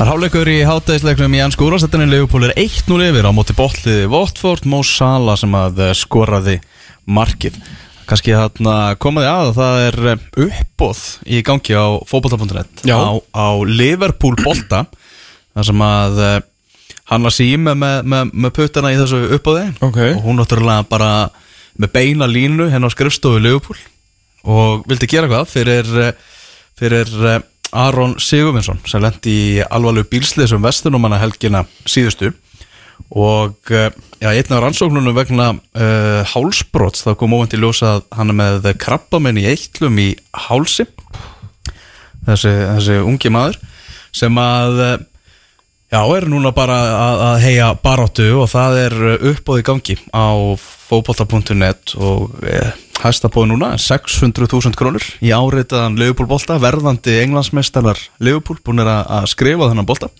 Það er háleikur í hátæðisleiknum í ennsku úrvarsættinni Leopold er 1-0 yfir á móti botliði Votford, Mo Salah sem að eh, skoraði markið. Kanski þarna komaði að það er eh, uppbóð í gangi á fótbolta.net Já. á, á Liverpool bolta. Þar sem að eh, hann var síma með, með, með puttana í þessu uppbóði Ok. og hún náttúrulega bara með beina línu henn á skrifstofu Leopold og vildi gera hvað fyrir, fyrir Aron Sigurvinsson sem lendi í alvarlegu bílsliðsum vestunumanna helgina síðustu. Og eh, já, einn af rannsóknunum vegna uh, hálsbrots þá kom óvænt í ljósa að hann er með krabbamenn í eittlum í hálsi. Þessi, þessi ungi maður sem að eh, Já, er núna bara að, að heia baróttu og það er uppbóð í gangi á fókbólta.net og eh, hæsta bóð núna er 600.000 krónur í áreitaðan Leopold bolta, verðandi englandsmeistarar Leopold búin er að, skrifa þennan bolta.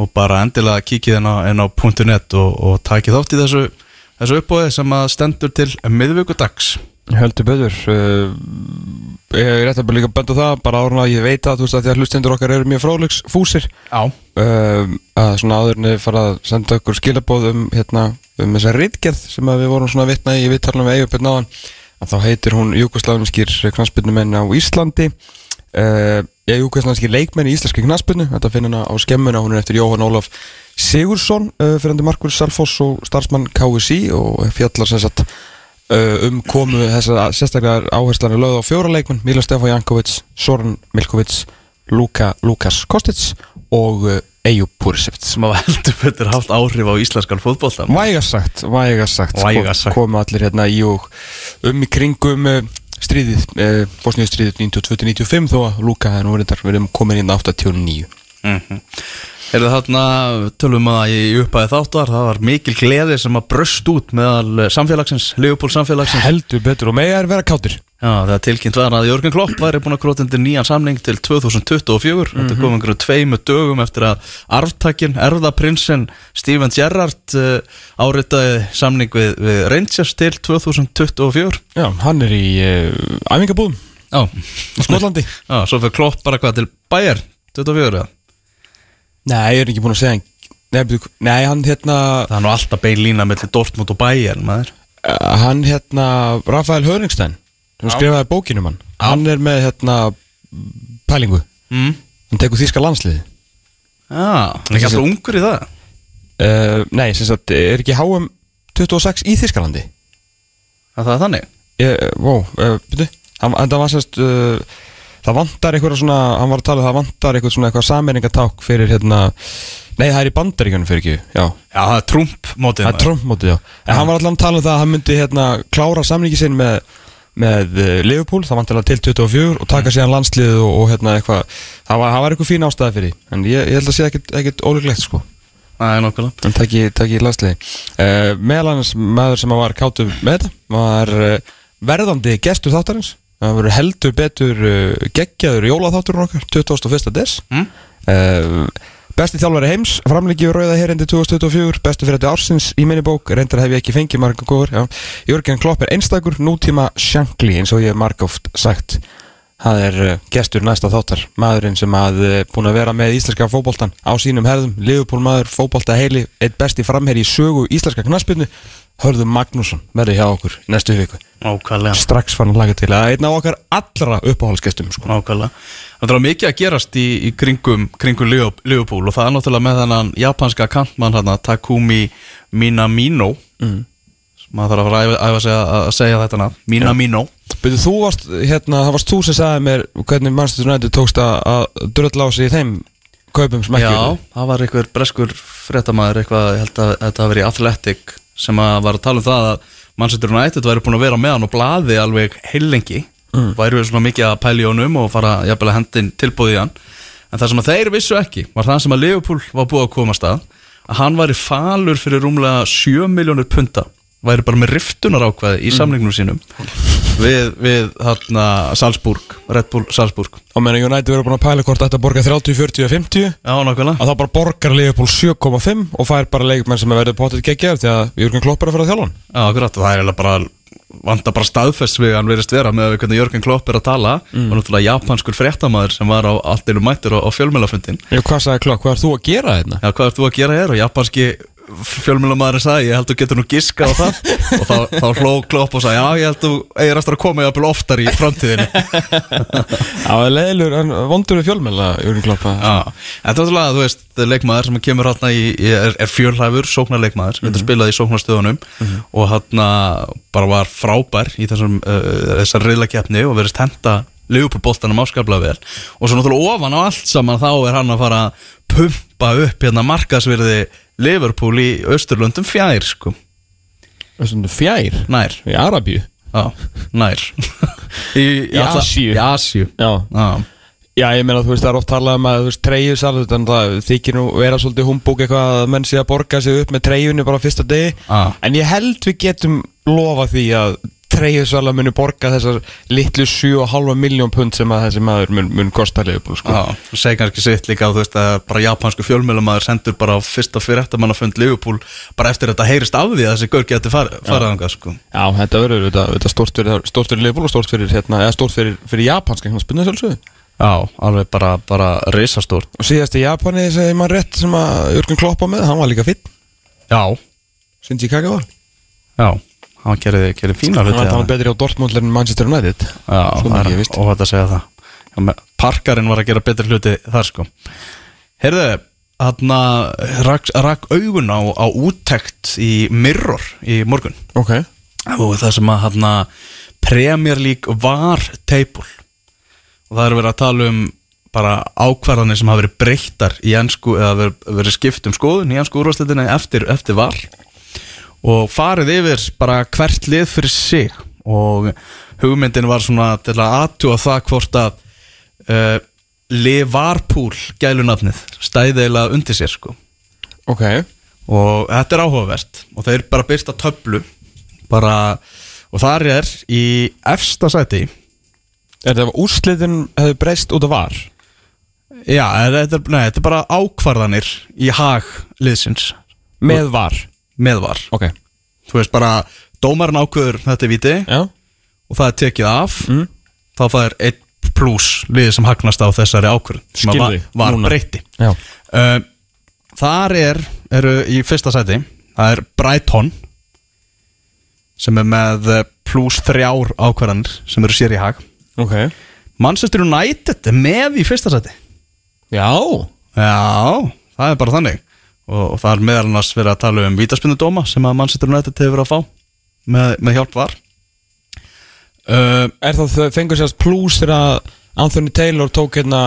Og bara endilega kikið inn á, .net og, og takið þátt í þessu, þessu uppbóði sem að stendur til miðvíkudags Heldur betur uh, Ég er rétt að líka að benda á það bara árun að ég veit að þú veist að því að hlustendur okkar eru mjög fróðlegs fúsir. Uh, að svona áðurinn er fara að senda okkur skilabóð um, hérna, um þessa rítgerð sem við vorum svona að vitna í við talum við eigupið náðan að þá heitir hún Júkoslavinskir knansbyrnumenn á Íslandi. Uh, Já, Júkoslavinskir leikmenn í íslenski knansbyrnu þetta finn hana á skemmuna, hún er eftir Jóhann Ólaf Sigursson, uh, fyrirandi Markur Salfoss og starfsmann KSI og fjallar sem sagt um komu þessar sérstaklega áherslan er lögð á fjóra leikmenn Mila Stefán Jankovic, Soran Milkovic Luka, Lukas Kostic og uh, Eyjup Purisevits sem að heldur betur haft áhrif á íslenskan fótboltan Vægast sagt, vægast sagt, Vægast sagt. komu allir hérna í og um í kringum uh, stríðið, uh, Bosníu stríðið 92-95 þó að Luka er nú erum komin inn 89 mm Er það þarna, tölum að í upphæði þáttar, það var mikil gleði sem að bröst út meðal samfélagsins, Leopold samfélagsins. Heldur betur og mega er vera kátir Já, það tilkynnt var að Jörgen Klopp væri búin að króta undir nýjan samning til 2024. Þetta kom einhverju tveimu dögum eftir að arftakinn, erðaprinsen Steven Gerrard uh, áritaði samning við, við Rangers til 2024. Já, hann er í uh, æfingabúðum Já, á Skotlandi Já, svo fyrir Klopp bara hvað til Bayern 24. eða? Nei, ég er ekki búin að segja Nei, nei hann hérna Það er nú alltaf bein lína mellir Dortmund og Bayern, maður. uh, Hann hérna Rafael Hörningstein sem Já. skrifaði bókinum hann Já. Hann er með hérna pælingu Mm. Hann tekur þýska landsliði Já, hann er ekki alltaf ungur í það. uh, Nei, sem sagt, er ekki HM 26 í Þýskalandi Það er þannig. ég, Vó, uh, byrju hann, hann, það var sérst uh, Það vantar eitthvað svona Hann var að tala um það vantar eitthvað svona eitthvað sameiningaták fyrir hérna Nei, það er í bandaríkjunum fyrir ekki Já, Já, það er Trump mótið. það er Trump-mótið, já. En hann var allan að tala um það að hann myndi hérna klára samningi sinn með með uh, Liverpool, það vantilega til 24 og taka síðan landsliðið og, og hérna eitthvað. Það var, það var eitthvað fín ástæði fyrir en ég, ég held að sé ekkit ólíklegt sko. Það er nokkulega. en taki, taki landsliði uh, meðal annars maður sem var kátu með þetta var uh, verðandi gestur þáttarins það verður heldur betur uh, geggjaður jólaþátturinn okkar 21. des Mm? uh, Besti þjálfari heims, framleiki við Rauða Herindi 2024, bestu fyrir þetta ársins í minni bók, reyndar hef ég ekki fengið marga góður, já. Jörgen Klopp er einstakur, nútíma sjankli, eins og ég hef margóft sagt. Það er uh, gestur næsta þáttar, maðurinn sem að uh, búin að vera með íslenska fótboltan á sínum herðum, Liverpool maður, fótbolta heili, eitt besti framherri í sögu íslenska knaspinu, Hörður Magnússon, verði hjá okkur næstu viku. Nákvæmlega. Strax fann að laga til að einn á okkar allra uppáhaldsgestum, sko. Nákvæmlega. Það er mikið að gerast í, í kringum, kringum Leo- Liverpool og það er náttúrulega með þennan japanska kantmann hérna, Takumi Minamino mm. maður þarf að æfa, sig að, að segja þetta nafn Minamino Byrju, þú varst, hérna, það varst þú sem sagði mér hvernig Manchester United tókst að- að sig í þeim kaupum ekki Já, það var einhver breskur fréttamaður eitthvað, ég held að þetta hafi verið Athletic sem að var að tala um það að Manchester United væri búin að vera með hann og blaði alveg heilengi mm. væri við svona mikið að pæli honum og fara jafnvel að hendin tilbúið í hann. En það sem að þeir vissu ekki var það sem að Liverpool var búið að koma að að hann væri falur fyrir rúmlega 7 miljónur punta væri bara með riftunar ákvæði í samningnum sínum við, við hérna Salzburg, Red Bull Salzburg. Og meðan United verður búin að pæla hvort þetta borga 30, 40 og 50 Já, nákvæmlega. að þá bara borgar Liverpool 7,5 og fær bara leikmenn sem er verið potið geggjaður því að Jörgen Klopp er að fara að þjálfa hann. Já, akkurat, það er eiginlega bara vantar bara staðfest við hann verist vera með að við hvernig Jörgen Klopp er að tala. Mm. og náttúrulega japanskur fréttamaður sem var á allt einu mættur á, á fjölmjölafundin Já, hvað sagði klokk, hvað er þú að gera hérna? Já, hvað ert þú að gera hér? Og japanski fjölmjölamæðurinn sagði, ég held þú getur nú giska á það. Og þá, þá hló Klopp og sagði, já, ég held þú eigir eftir að koma jafnvel oftar í framtíðinni. Já, leðilur, en vondur fjölmjöla, Jörgur Kloppa það er alltaf, þú veist, leikmaður sem kemur hérna í, er, er fjölhæfur, sóknarleikmaður, mm -hmm. þetta spilaði í sóknarstöðunum og hérna bara var frábær í þessum, uh, þessar reyðlakeppni og verðist henda Liverpool-boltanum áskaplega vel. Og svo náttúrulega ofan á allt saman þá er hann að fara að pumpa upp hérna markasvirði Liverpool í Östurlöndum fjær, sko, Þessum fjær, nær, í Arabíu? Já, nær. Í, Í Asíu. Í Asíu, Já, já, Já, ég meina, þú veist, það er oft talað um að, þú veist, treyju sal, þannig að það þykir nú vera svolítið humbúk eitthvað að menn sé að borga sig upp með treyjunni bara fyrsta degi. Já. En ég held við getum lofa því að treyju sala muni borga þessar litlu 7,5 miljón pund sem að þessi maður mun, mun kosta liðbúl, sko. Já, þú segir kannski sitt líka þú veist að bara japansku fjölmjölumæður sendur bara fyrsta fyrirtamannafund Liverpool bara eftir að þetta heyrist af því að þessi gaur geti far, farið ánga sko. Já, þetta verður þetta, þetta stórt fyrir, fyrir liðbúl og stórt fyrir, hérna, eða stórt fyrir, fyrir japanska, spynna sjálfsögðu. Já, alveg bara, bara risastórt. Og síðast í Japani, segir maður rétt, sem að Jörgen Kloppa með, hann var líka finn Já, Shinji Kagawa. Já, hann gerði, gerði fína Hann hluti var þarna. talað betri á Dortmund en Manchester United. Já, Svo það mikið er ég víst. óhætt að segja það. Parkarinn var að gera betri hluti þar sko. Heyrðu, hann rak, rak augun á, á úttekt í Mirror í morgun. Ok. Og það sem að hann Premier League var table. Og það er verið að tala um bara ákvarðanir sem hafa verið breyttar í ennsku eða verið, verið skipt um skoðun í ennsku úrvarsleitinni eftir, eftir var og farið yfir bara hvert lið fyrir sig. Og hugmyndin var svona til að aðtúa það hvort að uh, Liverpool gælunafnið stæði eiginlega undir sér sko. Ok. Og þetta er áhugavert. Og þeir bara byrsta töflu. Bara, og þar er í efsta sæti. Er þetta úrslitin hefði breyst út af var? já, þetta er, nei, þetta er bara ákvarðanir í hag liðsins. Með var með var, Ok. Þú veist bara dómarinn ákveður þetta er viti Já. og það er tekið af. Mm. þá fær 1 pluss liðið sem hagnast á þessari ákvörð sem var, var Já. Uh, þar er eru í fyrsta sæti það er Brighton sem er með eh, pluss þrjár ákvarðanir sem eru sér í hag. Ok. Manchester United er með í fyrsta sæti. Já. Já, það er bara þannig og, og það er meðal annars verið að tala um vítaspinnudóma sem að Manchester United hefur verið að fá með, með hjálp var uh, Er það þau fengur sérst plus þegar að Anthony Taylor tók hérna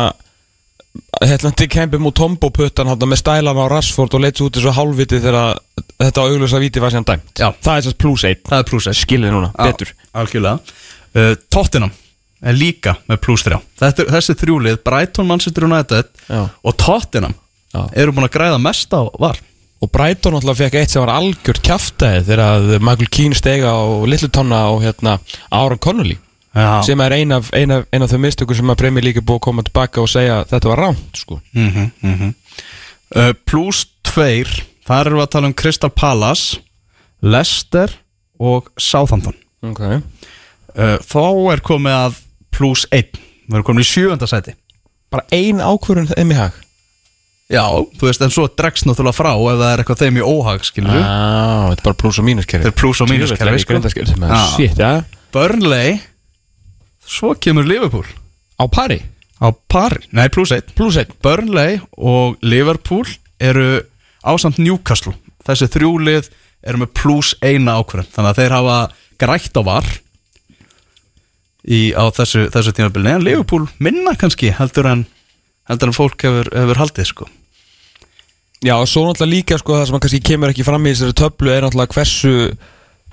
hérna til kempið múið Tombo puttan hérna með stælan á Rashford og leitt svo út þessu hálfviti þegar þetta auglösa viti var síðan dæmt Já. Það er sérst plus 1 Það er pluss 1 Skilið núna, betur Algjörlega uh, Tottenham er líka með pluss 3 Þetta, Þessi þrjúlið, Brighton, Manchester United Já. og Tottenham. Eru búin að græða mest á var Og Brighton náttúrulega fekk eitt sem var algjört kjaftaði þegar Michael Keane stega á Little Tonna og hérna Aaron Connolly Já. sem er ein af, ein af, ein af þau mistökur sem að Premier League er búið að koma tilbaka og segja þetta var rámt sko. mm -hmm, mm -hmm. uh, Plus 2 Þar erum við að tala um Crystal Palace Leicester og Southampton. Ok. Uh, Þá er komið að plus 1 Við erum komin í sjöfunda sæti. Bara ein ákvörun þeim í hag Já, þú veist, en svo dregst náttúrulega frá ef það er eitthvað þeim í óhag, við ah, Þetta er bara pluss og mínuskerfi Þetta er plus og mínuskerfi, sko. Burnley Svo kemur Liverpool. Á pari? Á pari, nei, plus 1 Plus 1 Burnley og Liverpool eru ásamt Newcastle. Þessi þrjúlið eru með plus eina ákvörðum Þannig að þeir hafa grætt á var í, á þessu, þessu tímabilið En Liverpool minna kannski heldur en, heldur en fólk hefur, hefur haldið sko Já, og svo náttúrulega líka sko það sem kannski kemur ekki fram í þessari töflu er náttúrulega hversu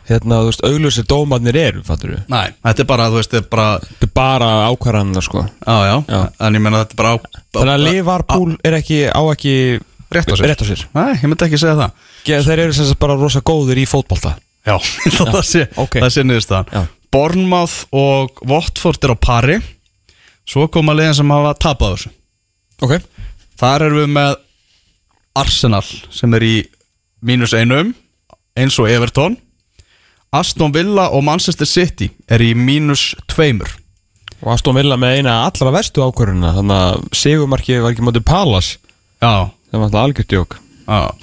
hérna, þú veist, auglösir dómarnir eru, fattur við Nei, þetta er bara, þú veist, þetta er bara Þetta er bara ákvarðanina sko. Já, já, Já. en ég meina þetta er bara á, Þannig að Liverpool er ekki á ekki Rétt á sér. Rétt á sér. Nei, ég myndi ekki segja það. Ge- Þeir eru sem sagt bara rosa góðir í fótbolta. Já, það sé, ok. það sé niðurstaðan. Já. Bournemouth og Watford er á pari. Svo koma liðin sem hafa tapað þessu. Ok. Þar erum við með Arsenal sem er í mínus einum eins og Everton. Aston Villa og Manchester City er í mínus tveimur. Og Aston Villa með eina allra verstu ákvörðuna Þannig að Sigumarki var ekki mótið Palas Já, Það var alltaf algjört jók já.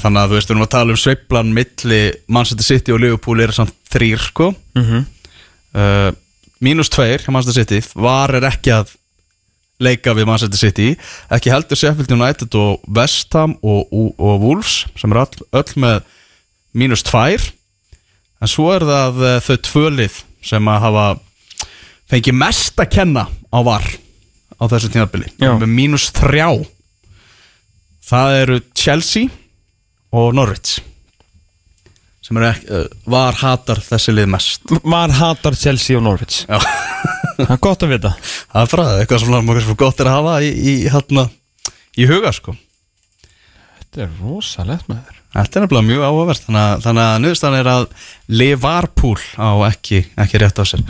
Þannig að þú veist, við erum að tala um sveiflan milli Manchester City og Liverpool er samt þrýr, sko. Mm -hmm. uh, Mínus tveir hjá Manchester City. Var er ekki að leika við Manchester City. Ekki heldur Sheffield United og West Ham og, og, og Wolves sem er öll, öll með mínus tvær. En svo er það uh, þau tvölið sem að hafa fengið mest að kenna á var á þessu tímabili. Með mínus þrjá. Það eru Chelsea og Norwich sem ekki, uh, var hatar þessi lið mest. Mar hatar Chelsea og Norwich. Já. Það er gott að vita. Það er bara eitthvað sem maður gott er að hafa í, í, hérna, í huga sko. Þetta er rosalegt með þér Þetta er nefnilega mjög áhugavert. Þannig að, niðurstaðan er að Liverpool á ekki, ekki rétt á sér.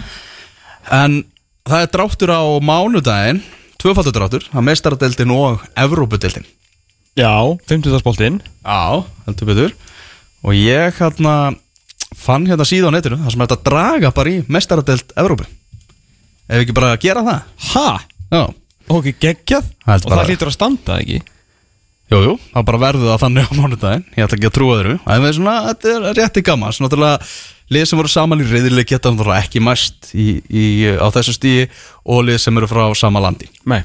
En það er dráttur á mánudaginn tvöfaldur dráttur, að meistaradeildin og Evrópudeildin. Já, 50. spoltinn Já, heldur betur. Og ég hérna fann hérna síða á netinu það sem er að draga bara í mestaradeild Evrópu ef ekki bara að gera það? Ha? Já, Ok, geggjað. Það er Og bara- það hlýtur að standa, ekki? jú, jú, það bara verður það þannig á mánudaginn. Ég ætla ekki að trúa en það er svona, þetta er rétti gaman svona náttúrulega lið sem voru saman í reyðileg geta náttúrulega ekki mæst í, í, á þessu stíi og lið sem eru frá sama landi. Nei.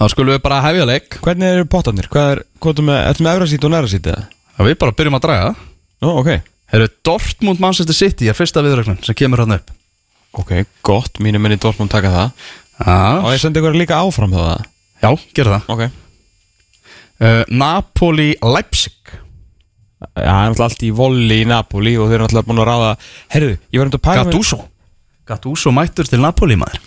Þá skulum við bara hefja leik. Hvernig eru pottarnir? Hvað er, hvað er með, ertu með efrasít og nærasít eða? og við bara byrjum að draga. Nú, ok. Þeir eru Dortmund Manchester City er fyrsta viðrögnun sem kemur hann upp Ok, gott, mínu menni Dortmund taka það. Og Já, ég sendi ykkur líka áfram þá það. Já gera það. Ok. Uh, Napoli Leipzig. Já, það er náttúrulega allt í volli í Napoli og þeir eru náttúrulega búin að ráða. Herðu, ég var um að pæla Gattuso. Gattuso mættur til Napoli maður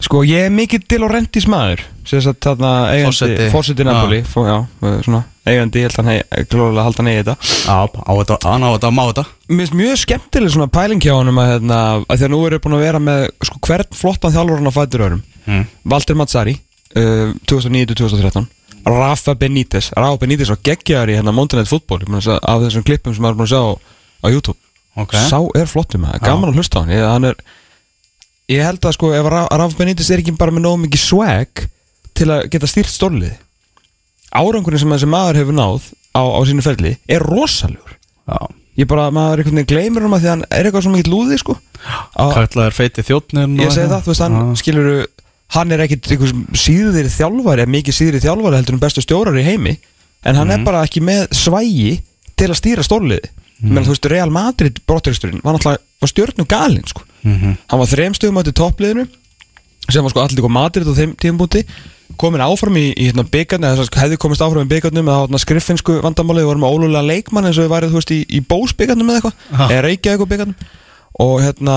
Sko, ég er mikill til og rendis maður. Sér að þarna eigandi. Fórseti Napoli. Fó, Já, eh, svona Eigandi, ég held hann hei, glóðulega halda hann eigi þetta. Já, á þetta, hann á þetta, má þetta. Mér finnst mjög skemmtileg svona pæling hjá honum að, hérna, að því að nú eru búin að vera með sko, hvern flottan þjálfur hann á fætur öðrum. Mm. Walter Mazzari uh, 2009-2013 Rafa Benítez. Rafa Benítez var geggjaður í hérna Montanet fútból af þessum klippum sem maður er búin að sjá á, YouTube. Ok. Sá er flottum gaman að hlusta hann. Ég, hann er, ég held að sko ef Ra- Rafa Benítez er ekki bara með nógu mikið swag til að geta stýrt stórlið árangurinn sem þessi maður hefur náð á, á sínu ferli er rosalegur. Já. Ég bara, maður einhvern veginn gleymur um að því hann er eitthvað svo mikið lúði sko. Á, Kallaður feiti þjóttnin ég segi það, þú veist, hann skilur hann er ekkit síður þjálfari eða mikið síður þjálfari heldur en bestu stjórar í heimi en hann er bara ekki með svægi til að stýra stórliði. Mm. menn þú veist, Real Madrid brotteristurinn var náttúrulega, var stjórnum galinn sko. Mhm. hann var þrem stöðum átti toppliðinu sem var sko allir líka Madrid á þeim tímpúti komin áfram í, í hérna að hefði komist áfram í byggarnum eða hérna, skriffinsku vandamálið, voru með ólulega leikmann eins og við værið, veist, í, í bós byggarnum eða Ha. eitthvað, eða Reykjavík byggarnum og hérna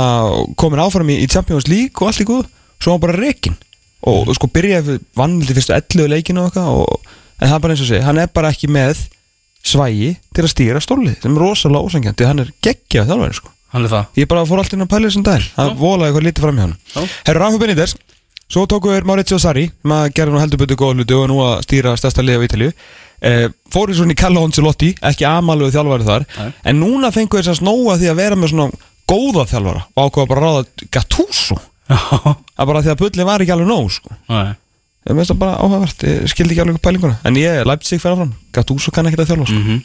komin áfram í, í Champions League og allt í guð svo var bara reikin og sko byrjaði vannildi fyrstu 11 leikinu og eitthvað og, en það er bara eins og segi, hann er bara ekki með svægi til að stýra stólið sem er rosalega ósangjandi, hann er geggjað þjálfari sko Hann er það. Ég bara fór alltaf inn að pæla þessum daginn. Það volaði eitthvað lítið fram hjá hann. Herru Rafa Benítez Svo tóku við Maurizio Sarri maður gerði nú heldur betur góð hluti og nú að stýra stærsta liða á Ítalíu. Eh, Fóru svona í Carlo Ancelotti Ekki amaluðu þjálfari þar. Nei. En núna fengu þess að snóa því að vera með svona góða þjálfara Og ákveða bara að ráða Gattuso. Það bara því að bulli var ekki alveg nóg sko. Ég veist það bara áhugavert. Ég skildi ekki alveg pælinguna. En ég sig fyrir áfram Gattuso kann ekki að þjálfa sko. Mhm.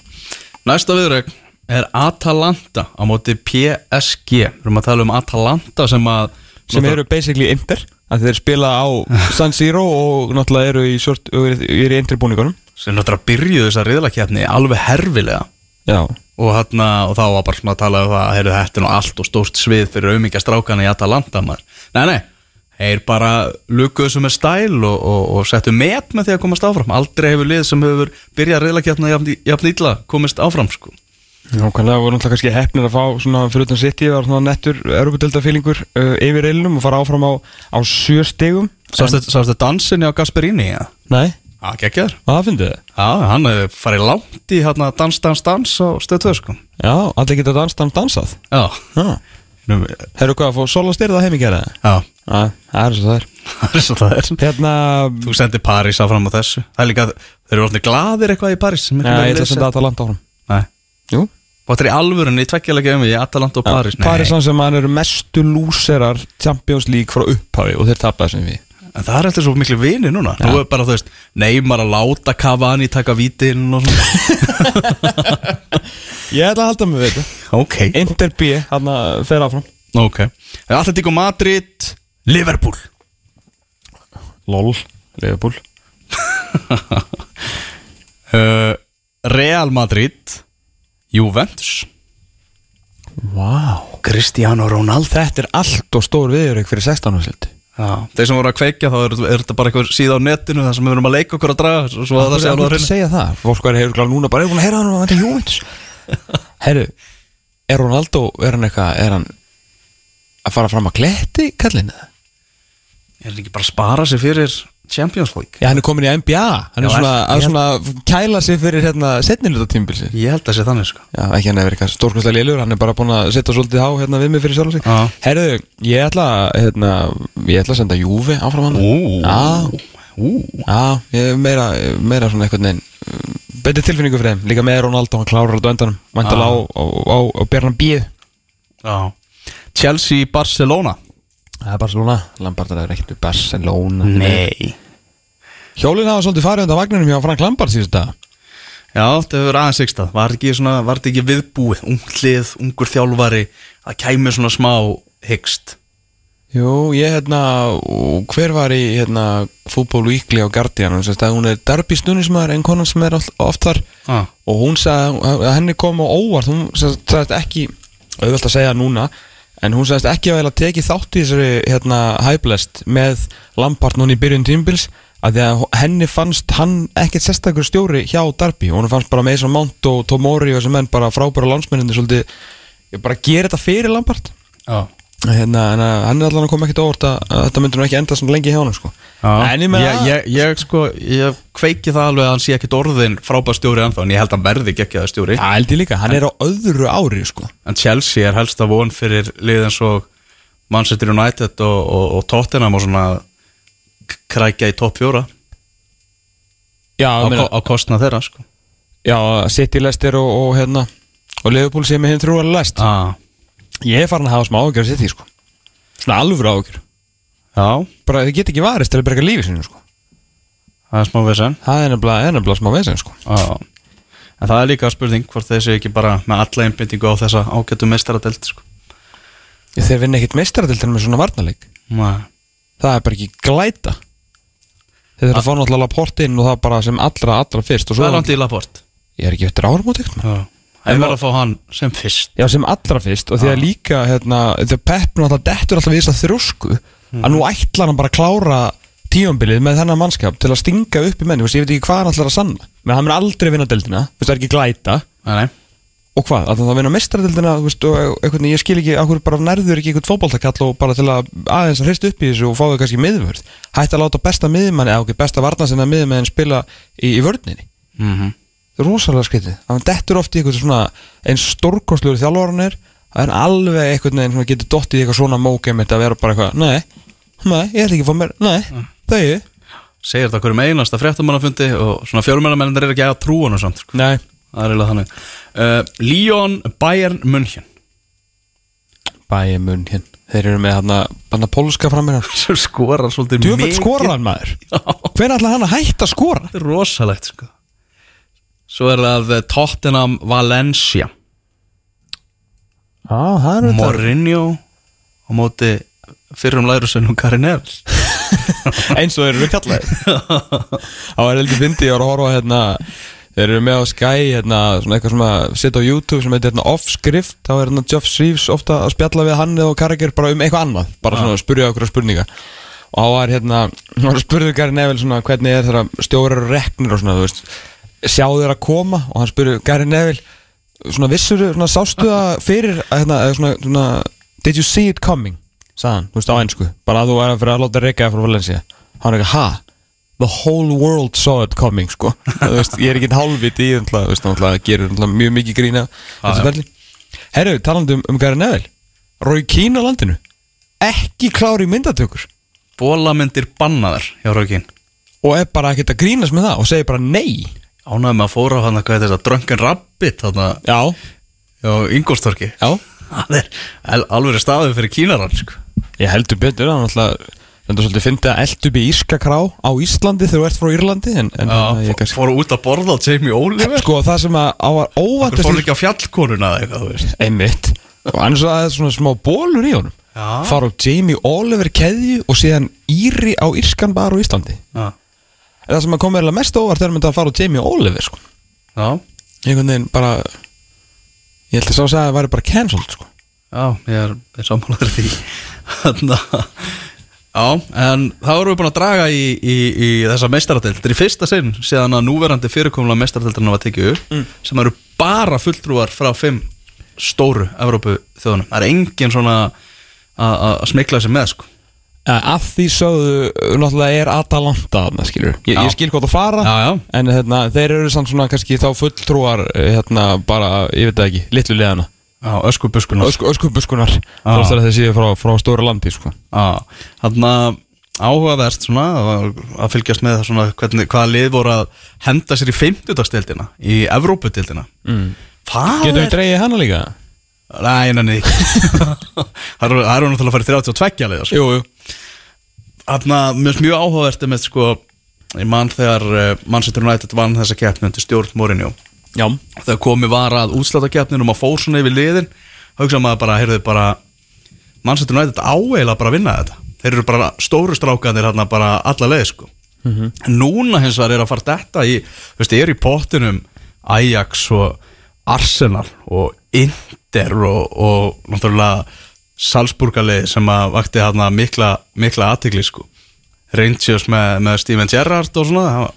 Næsta viðrögn er Atalanta á móti PSG Við erum að tala um Atalanta sem að Sem eru basically Inter að Þeir spila á San Siro Og náttúrulega eru í, short, eru í Inter búningunum sem náttúrulega byrjuðu þessa riðlakefni alveg herfilega. Og, hana, og þá var bara svona að tala um það heyrðu, þetta er nú allt og stórt svið fyrir auðmingja strákana í Atalanta maður. Nei, nei, þeir bara lukuðu sem er stæl og, og, og settu met með því að komast áfram. Aldrei hefur lið sem hefur byrjað riðlakefna jafn, jafn illa komist áfram sko. Nákvæmlega voru náttúrulega kannski hefnir að fá svona fyrir utan City var svona nettur erupudöldafílingur uh, yfir reilunum og fara áfram á, á sjö stegum Sástu sástu dansinni á Gasperini? Ja? Nei, Já, geggjaður. Hvað finnst þið? Já, hann farið langt í hérna, dans, dans, dans á stöð 2 sko. Já, allir geta danst hann dansað. Já, Herru hvað, fór Sola styrða heim í gera það? já, það er svo það er. Það er svo það er. Hérna, Þú sendir París áfram á þessu. Það er líka, þeir eru orðin gladir eitthvað í París já, ég ætla að senda Atalanta áfram. Nei, Jú, Er í alvörunni í tveggjalega um í Atalanta og Paris Nei. Paris hann sem hann eru mestu lúserar Champions League frá upphafi og þeir tapast sem við. En það er alltaf svo miklu vini núna. Nú er bara, þú veist, Neymar að láta Cavani taka vítin og svona. Ég ætla að halda mig við þetta. Ok, Inter B, hann að fer áfram. Ok. Atletico Madrid, Liverpool. LOL, Liverpool. Uh, Real Madrid Juventus. Vá. Cristiano Ronaldo. Þetta er allt og stór viðurökk fyrir 16 ársöldi Já, þeir sem voru að kveikja þá er, er þetta bara eitthvað síða á netinu þar sem við erum að leika okkur að draga og svo að það sé alveg að að reyna segja það? Fólk var hefur gláð núna bara er búin að heyra hann og þetta er Juventus. Herru, er Ronaldo er hann eitthvað, er hann að fara fram að kletti kallinu? Er hann ekki bara að spara sig fyrir Champions League? Já, hann er komin í NBA Hann er Já, svona ég að held- svona kæla sig fyrir hérna setniluta tímbilsi Ég held að sé þannig sko. Já, ekki hann er eitthvað stórkvæmslega lélur Hann er bara búin að setja svolítið á hérna við mig fyrir sjálf sig. Já. Herru, ég ætla að, hérna, ég ætla að senda Júfi áfram hann. Ú, Já, ú. Já, ég er meira, meira svona eitthvað neinn Betri tilfinningu fyrir þeim. Líka með Ronaldo, hann klárar þetta á endanum. Væntalega á, á, á, á Bjarnan Bíð Já. Chelsea, Barcelona Það er Barcelona. Lampard er ekkert Barcelona Nei. Hjólinn hafa svolítið farið undan vagninum hjá Frank Lampard síðust dag Já, þetta hefur aðeins ykstað Var þetta ekki, svona, var þetta ekki viðbúið? Unglið, ungur þjálfari Það kæmi svona smá hyggst. Jú, ég hérna Hver var í hérna Fútból Weekly á Guardian Hún sagði að hún er derby stunismæður En konan sem er oft, oft þar. Ah. Og hún sagði að henni kom á óvart. Hún sagði ekki auðvelt að segja núna En hún sagðist ekki að teki þátt í þessari hérna hæblest með Lampard núna í byrjun tímbils að að henni fannst hann ekkert sérstakur stjóri hjá Darby hún fannst bara Mason Mount og Tomori og sem menn bara frábæra landsmenninni svolítið bara gera þetta fyrir Lampard. Já hérna, en að hann er allan að koma ekkert óvart að, að þetta myndir nú ekki enda svona lengi hjá hann sko. en ég ég, ég, sko, ég kveiki það alveg að hann sé ekkit orðin frábær stjóri ennþá en ég held að hann verði ekki að stjóri Það held ég líka, hann er á öðru ári sko. en Chelsea er helst að von fyrir lið eins og Manchester United og, og, og Tottenham og svona krækja í topp fjóra Já, á, meina, á kostna þeirra sko. já City, Leicester og, og hérna og Liverpool sem er hinn trúar lest ah. Ég er farin að hafa smá ágjör að City sko. Svona alvöru ágjör Já, Bara þið get ekki varist til að berga lífi sinu sko. það er smá vesen Það er nefnilega, er nefnilega smá vesen sko. ah. En það er líka spurning hvort þessi ekki bara með alla einbindingu á þessa ágættu mestaradelt sko. Þeir vinna ekkit meistaradildin með svona varnarleik Nei. Það er bara ekki glæta Þeir þurfa að fá náttúrulega Laporte inn og það bara sem allra, allra fyrst og Það svo er hann til Laport Ég er ekki eftir árum út ekkert Það er verið að fá hann sem fyrst. Já, sem allra fyrst og því að líka hérna, að Pep náttúrulega dettur alltaf við þess að þrjósku að nú ætlar hann bara að klára tífambilið með þennan mannskap til að stinga upp í menni, ég veit ekki hvað hann ætlar að sanna menn hann mun aldrei vinna deildina, veist, það er ekki glæta. Nei, og hvað, að það vinna mestaradeildina veist, og veginn, ég skil ekki, akkur bara nærður ekki einhvern fótboltakall og bara til að aðeins að hrist upp í þessu og fá þau kannski miðvörð? Hætti að láta besta miðmanni, eða ok, besta varna sinna miðmann spila í, í vörninni. Mm -hmm. Það er rosalega skrítið. Hann dettur oft í eitthvað svona eins stórkostluður þjálfvaran er það er alveg eitthvað neginn sem getur dottið í eitthvað svona mókem að vera bara eitthvað, nei, nei, ég ætla ekki að fá mér nei, þau, Segir þetta hverjum einasta fréttamannafundi og svona fjölmennamennir er ekki að trú hann og samt sko. nei. Það er eiginlega þannig. Uh, Lyon Bayern München. Mun hinn, þeir eru með hann að polska fram mér Sem skorar svolítið hann maður. Hvernig ætla hann að hætta að skora? Er rosalegt sko Svo er það eh, Tottenham Valencia. Það þetta Mourinho á móti fyrrum lærusunum Karin Evels eins og þeir eru kallaðir. Þá er heldur fyndi ég var að horfa hérna þeir eru með á Sky hérna svona eitthvað að setja á YouTube sem heitir hérna off-skrift. Þá er hérna Geoff Shreves ofta að spjalla við hann eða Carragher bara um eitthvað annað. Bara svona að spurja okkur spurninga. Og þá var hérna hann var að spurði Gary Neville svona hvernig er þeirra stjórar og reknir og svona þú veist sjá þeir að koma? Og hann spurði Gary Neville svona vissur svona sástu það fyrir hérna, svona, svona did you see it coming? Sagðan, þú veist á einsku bara að þú er að fyrir að láta reyka frá Valencia. Hann er ekki, ha? The whole world saw it coming sko. Þú veist, ég er ekki hálfviti í það náttúrulega gerur náttúrulega mjög mikið grína ferli. Herru, talandi um, um Gary Neville. Rói Kín á landinu. Ekki klári myndatökur. Bólamyndir bannaðar hjá Raukin og er bara ekkert að grínast með það og segir bara nei Ánægum að fóra hann að hvað er þetta Drunken Rabbit Já, Ingolstorki Já. Það er al- alveg staðið fyrir kínarann sko. Ég heldur betur, náttúrulega Þetta er svolítið fyndið að eldu upp í írska krá á Íslandi þegar þú ert frá Írlandi en, en Já, hérna, kannski fóru út að borða á Jamie Oliver. Sko það sem að á að Þú óvænt fóru ekki á fjallkonuna Einmitt. Og annars að það er svona smá bólur í honum. Já. Fara á Jamie Oliver keðju og síðan Íri á Írskan bar á Íslandi. Já, En það sem að koma eiginlega mest óvart er að mynda að fara á Jamie Oliver sko. já, Einhvern veginn bara Ég held að sá að það væri bara cancelled sko. já ég er, er sammálaður því. Já, en þá erum við búin að draga í, í, í þessa er í fyrsta sinn síðan að núverandi fyrirkomla meistaradeildina var tekið upp sem eru bara fulltrúar frá fimm stóru Evrópu þjóðunum Það er engin svona að smikla þessi með sko Af því sögðu náttúrulega er Atalanta skilur Ég, ég skil hvað það fara Já, já. En hérna, þeir eru samt svona kannski þá fulltrúar eh, hérna bara, ég veit ekki, litlu liðana Já, öskubuskunar Ösku, Öskubuskunar Þótt að þeir séu frá, frá stóra landi sko. Þannig að áhugavert svona að- að fylgjast með svona hvernig, hvaða lið voru að henda sér í fimmtudagsdeildina í Evrópudildina mm. Það Getum við dreigið hana líka? Nei, nei, nei Það eru náttúrulega að fara í 32 liða sko. Jú, jú að mjög mjög áhugavert er með sko ég mann þegar uh, Manchester United vann þessa keppni undir stjórn Mourinho. Þegar komið var að útsláta keppnin og maður fór svona yfir liðin hugsa maður bara, heyrðu bara Manchester United áeila bara að vinna þetta. Þeir eru bara stóru strákanir hérna bara alla leið sko. En núna hins vegar er að fara þetta í þú veist, er í pottinum Ajax og Arsenal og Inter og, og náttúrulega Salzburgalið sem að vakti hérna mikla, mikla aðtikli sko. Rangers með, með Steven Gerrard og svona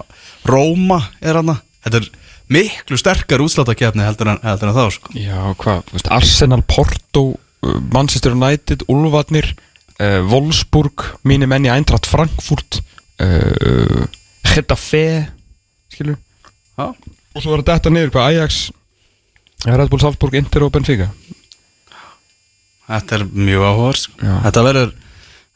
Róma er hérna þetta er miklu sterkar útslátakefni heldur heldur en þá sko. Já hvað, Arsenal, Porto uh, Manchester United, Ulfarnir uh, Wolfsburg, mínir menn í Eintracht Frankfurt uh, Getafe skilur Já, og svo var þetta niður hvað Ajax Red Bull Salzburg, Inter og Benfica þetta er mjög áhugavert sko. Þetta verður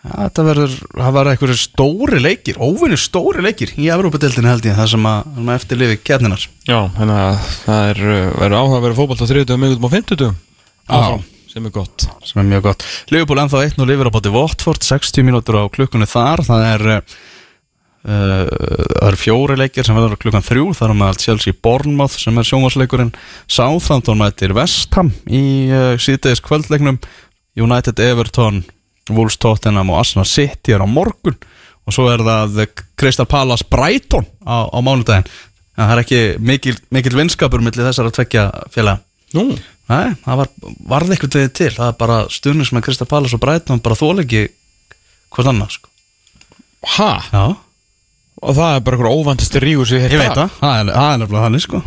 þetta verður, það var eitthvað stóri leikir óvinni stóri leikir í Evrópadeildinu held ég það sem að, sem að eftirlifi keppninar Já, þannig að það er uh, verður áhuga að vera fótbolt á 30 miðgutum og 50 Já. sem er gott. Sem er mjög gott. Liverpool ennþá 1 og lifir á bóti Watford 60 mínútur á klukkunni þar. Það er uh, það er fjóri leikir sem verður á klukkan þrjú. Það er með Chelsea Bournemouth sem er sjónvarsleikurinn Southampton mætir West Ham í uh, síðdeis kvöldleiknum United Everton Wolves Tottenham og Arsenal City er á morgun. Og svo er það Crystal Palace Brighton á, á mánudaginn. En það er ekki mikil, mikil vinskapur millir þessar að tvekja félaga. Nú, Nei, það var, varði eitthvað liðið til. Það er bara stuðnings með Krista Pallas og Breitnum bara þólegi hvort annað sko. ha? Já, Og það er bara eitthvað óvandist rígur sem ég veit það. Það er, er nefnilega þannig sko.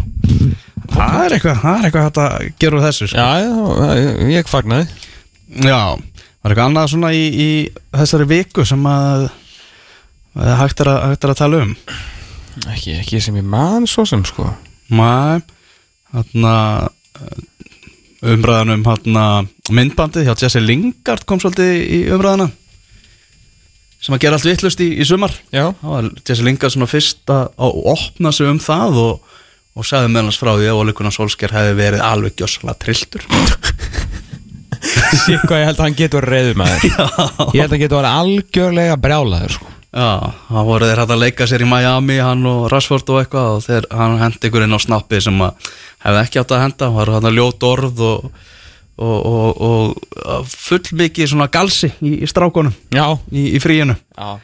Það er eitthvað Það er eitthvað hægt að gera úr þessu sko. Já, já, ég, ég fagnaði Já, var eitthvað annað svona í, í þessari viku sem að að hægt er að, hægt er að tala um? Ekki, ekki sem ég man svo sem sko. Mæ Þarna eh, umræðan um þarna, myndbandið hjá Jesse Lingard kom svolítið í umræðana sem að gera allt vittlust í, í sumar. Já, Það var Jesse Lingard svona fyrst að, opna sig um það og, og sagði meðlans frá því að Ole Solskjær hefði verið alveg gjössalega trilltur Sér hvað ég held að hann getur reyður maður. Ég held að hann getur verið algjörlega brjálaður sko. Já, það voru þeir hægt að leika sér í Miami hann og Rashford og eitthvað og þeir, hann hendi ykkur inn á snappi sem að hefði ekki átt að henda, var hann að ljóta orð og, og, og, og full mikið svona galsi í, í strákunum Já, í, í fríinu. Já.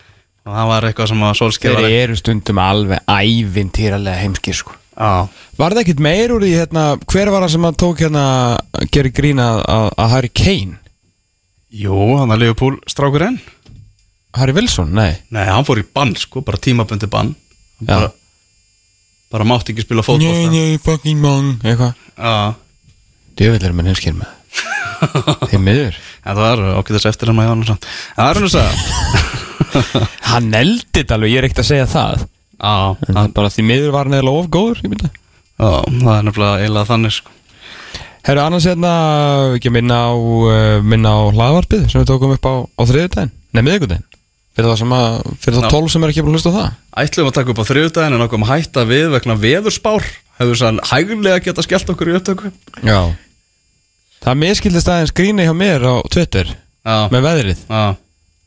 Og það var eitthvað sem að Solskjær Þeir eru stundum alveg ævintýralega heimskir sko Já, Var það ekkit meir úr því hérna Hver var það sem að tók hérna Geri grína að, að Harry Kane? Jú, hann að Liverpool strákurinn Harry Wilson, nei. Nei, hann fór í bann sko, bara tímabundi bann. Já. bara, bara mátti ekki spila fótbolta. Nei, fucking man Eitthvað. Já, Djövill er með heimskir með. Þeir miður. En það var ákveðis eftir hann maður En það er hann að segja Hann þetta alveg, ég er ekkert að segja það Já, En er bara því miður var hann eða of góður Já, það er nefnilega eiginlega þannig sko. Herru, annars hérna, ekki að minna á, uh, minna á hlaðvarpið sem við tókum upp á, á þriðudaginn, nei miðvikudaginn. Fyrir það sem að, fyrir það Já. tólf sem er ekki búin að hlusta á það. Ætlum að taka upp á þriðudaginn en að hætta við vegna veðurspár. Hefur sann hægulega geta skellt okkur í upptöku. Já. Það miskildist aðeins gríni hjá mér á Twitter Já, með veðrið. Já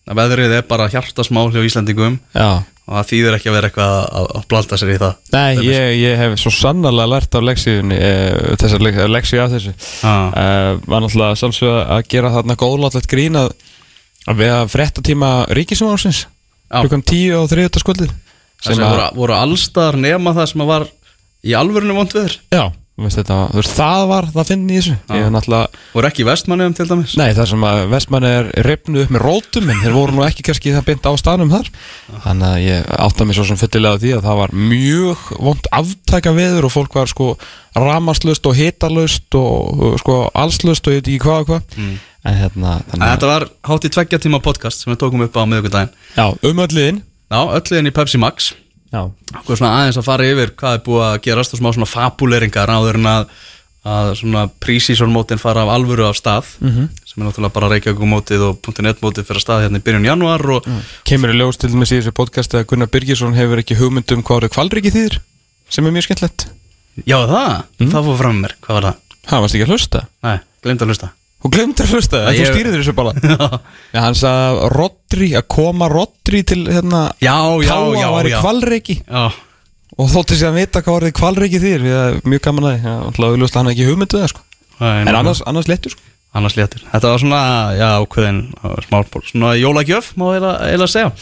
Það veðrið er bara hjartasmál hjá Íslandingum Já. og það þýðir ekki að vera eitthvað að, að blanda sér í það Nei, ég, ég hef svo sannarlega lært af leksíunni e, þessar lek, leksíu af þessu. Já, e, var náttúrulega sjálfsög að gera þarna góðlátlegt grín að, að við að frétta tíma ríkisumálsins Já. klukkan tíu og þriðuta skvöldið það sem voru, voru allstar nema það sem að var í alvörinu vond viður Já, þetta, þú veist, það var það finn í þessu. Ég náttúrulega, voru ekki í vestmanniðum til dæmis? Nei það sem að vestmanni er reyfnu upp með rótum en þeir voru nú ekki kannski það beint á staðnum þar. Þannig að ég átta mig svo sem fullilega því að það var mjög vond aftæka veður og fólk var sko ramaslust og hitalust og sko allslust og ég veit ekki hvað og hvað. Mm. en hérna, þannig Þetta var hátt í tveggja tíma podcast sem við tókum upp á miðvikudaginn. Já, um ölluðin Já, ölluðin í Pepsi Max Hvað svona aðeins að fara yfir hvað er búið að gerast og smá svona fabuleringar áður en að, að svona prísísón mótin fara af alvöru af stað -hmm. sem er náttúrulega bara Reykjavík mótið og .net mótið fyrir að stað hérna í byrjun januar og kemur í ljós til dæmis í þessu podcast að Gunnar Birgisson hefur ekki hugmynd um hvað orðið kvalriki þýðir sem er mjög skemmtlegt Já það, það fór fram mér, hvað var það? Það varst ekki að hlusta? Nei, glemt að hlusta Hún glemdi að hlusta, ég- þú stýrið þessu bara. Já, hann sagði Rodri, að koma Rodri til hérna Já, já, Káa já, væri já. kvalreiki Já, og þótti sér að vita hvað orðið kvalreiki þýr að mjög gaman að því, Já, alltaf auðvitað hann ekki hugmyndu það sko. Það En annars, annars léttur sko. Annars léttir Þetta var svona, já, ákveðin smálból, svona jólagjöf, má eiginlega eiginlega segja.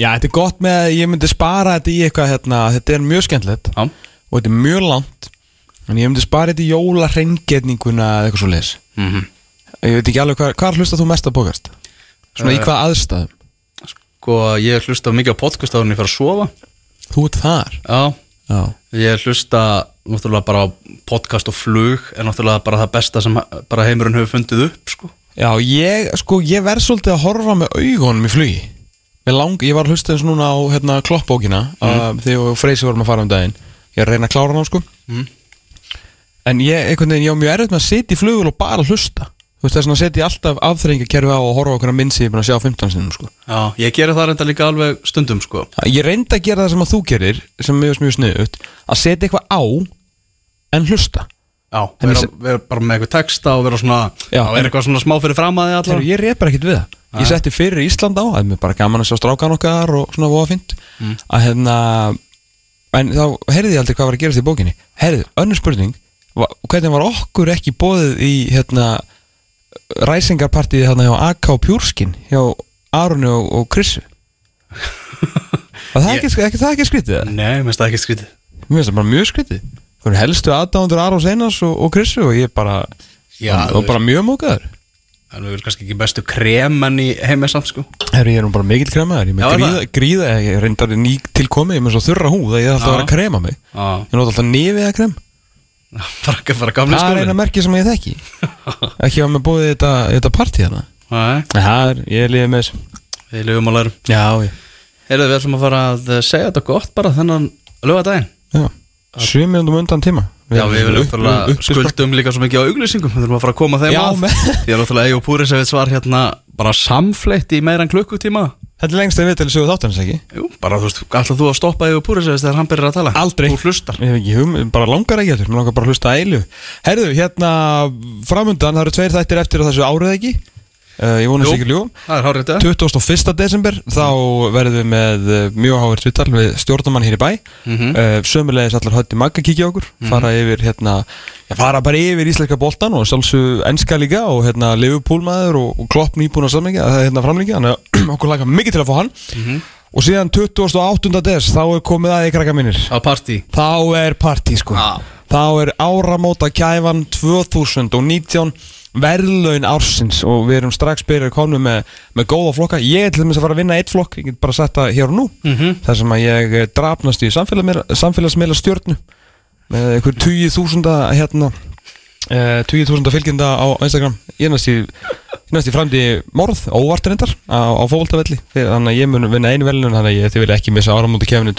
Já, þetta er gott með að ég myndi spara þetta í eitthvað hérna, þetta er mjög skemmtilegt. Já, og þetta er mjög langt en ég myndi spara þetta í jólarhengetninguna eða eitthvað svo leis mhm Ég veit ekki alveg hvað, hvað hlusta þú mest að bókast? Svona í Eh, hvað aðstæðum? Sko, ég hlusta mikið á podcast áður en ég fyrir að sofa. Þú ert þar? Já, Já, ég hlusta náttúrulega bara á podcast og flug er náttúrulega bara það besta sem bara heimurinn hefur fundið upp, sko. Já ég, sko, ég verð svolítið að horfa með augunum í flugi. Lang, Ég var að hlusta eins núna á hérna, kloppbókina mm. þegar og Freysi vorum að fara um daginn. Ég er að reyna að klára hana sko. Mm. En ég, einhvern veginn, ég á mjög erfitt með að sitja í flugul og bara hlusta Þú veist þess að setja alltaf afþrengingakerfi á og horfa okkur að minnsi ég er búin að sjá 15 sinnum sko. Já, ég geri það reynda líka alveg stundum, sko. Ég reyndi að gera það sem að þú gerir sem er mjög, mjög sniðut að setja eitthvað á en hlusta. Já, vera, vera bara með eitthvað texta og vera svona Já, Já, er eitthvað svona smá fyrir fram að þið allar ég reyð bara ekkert við það. Ég setti fyrir Ísland á, það er mér bara gaman að sjá strákan okkar og svona voða fínt. Að hérna en þá heyrði ég aldrei hvað var að gerast í bókinni. Heyrði, önnur spurning hvernig var okkur ekki bóðið í hérna ræsingarpartíði hérna hjá AK Pjúrskin hjá Arunni og, og Krissu það Ég- ekki, ekki, það ekki skrítið það? Nei, mér finnst það ekki skrítið. Mér finnst það bara mjög skrítið. Það eru helstu aðdándur Arons Einars og, og Krissu og ég bara Já, og, og bara mjög mókaður. En við erum kannski ekki bestu kremenn í heimi samt, sko. Herri, ég er nú bara mikill kremaður, ég er með er gríða, gríða, ég reyndar ný tilkomið, ég er með svo þurra húð að ég er alltaf að vera að krema mig. Já, Ég nota alltaf nefið að krem. bara, bara gamli Það er skóli eina merki sem ég þekki. Ekki að með búið þetta, þetta partí þarna. Það er, ég er lífið með þessu. við lögum að lærum Já, ég. Heyrðu, við ætlum að fara að eh, segja þetta gott bara þennan lögadaginn Já. Sjö mínúndum undan tíma. Já, við viljum skuldum líka svo mikið á auglýsingum Við þurfum að fara að koma þeim Já, að Því að náttúrulega Ego Púrisevits var hérna bara samfleitt í meira en klukkutíma Þetta er lengst að við til sögu þáttanins, ekki? Jú, bara þú veist, ætlað þú að stoppa Ego Púrisevits þegar hann byrjar að tala Aldrei. Þú hlustar Ég hef ekki hum, bara langar ekki heldur, mér langar bara að hlusta að eilu. Herðu, hérna framundan, það eru tveir þættir eftir þessu árið ekki. Ég vonast ekki ljúum. Það er hárið þetta 21. desember þá verðum við með eh, mjög hávært vittal við stjórnumann hér í bæ Mhm. uh, sömulegis allar hötti magga kíkja okkur fara yfir hérna já, fara bara yfir íslenska boltan og sjálfsög enska líka og hérna Liverpool maður og, og klopp nýbúin að samlinga það er hérna framlingi þannig að okkur laka mikið til að fá hann og síðan 28. des þá er komið að í krakka minnir þá er partí sko Já. þá er áramóta kæfan 2019 verðlaun ársins og við erum strax byrjar konu með, með góða flokka ég er til dæmis að fara að vinna eitt flokk ég get bara sett það hér og nú Mhm. þar sem að ég eh, drafnast í samfélagsmiðla stjórnu með einhver 20.000 hérna uh, 20.000 fylgjenda á Instagram. Ég næst í, í framdi morð, óvart reyndar á, á fólktafelli þannig að ég mun vinna einu velun þannig að ég vil ekki missa áramóti kefinu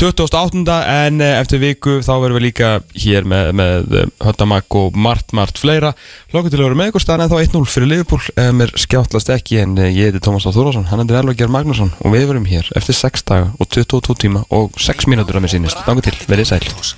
28. en eh, eftir viku þá verðum við líka hér með, með Höttamak og margt, margt fleira. Lóku til að vera með ykkur staðan en þá 1-0 fyrir Liverpool eh, mér skjáttlast ekki en eh, ég heiti Tómas Þórásson hann er Elvager Magnússon og við verum hér eftir 6 daga og 22 tíma og 6 mínútur að mér sýnist. Þannig til, verið sæl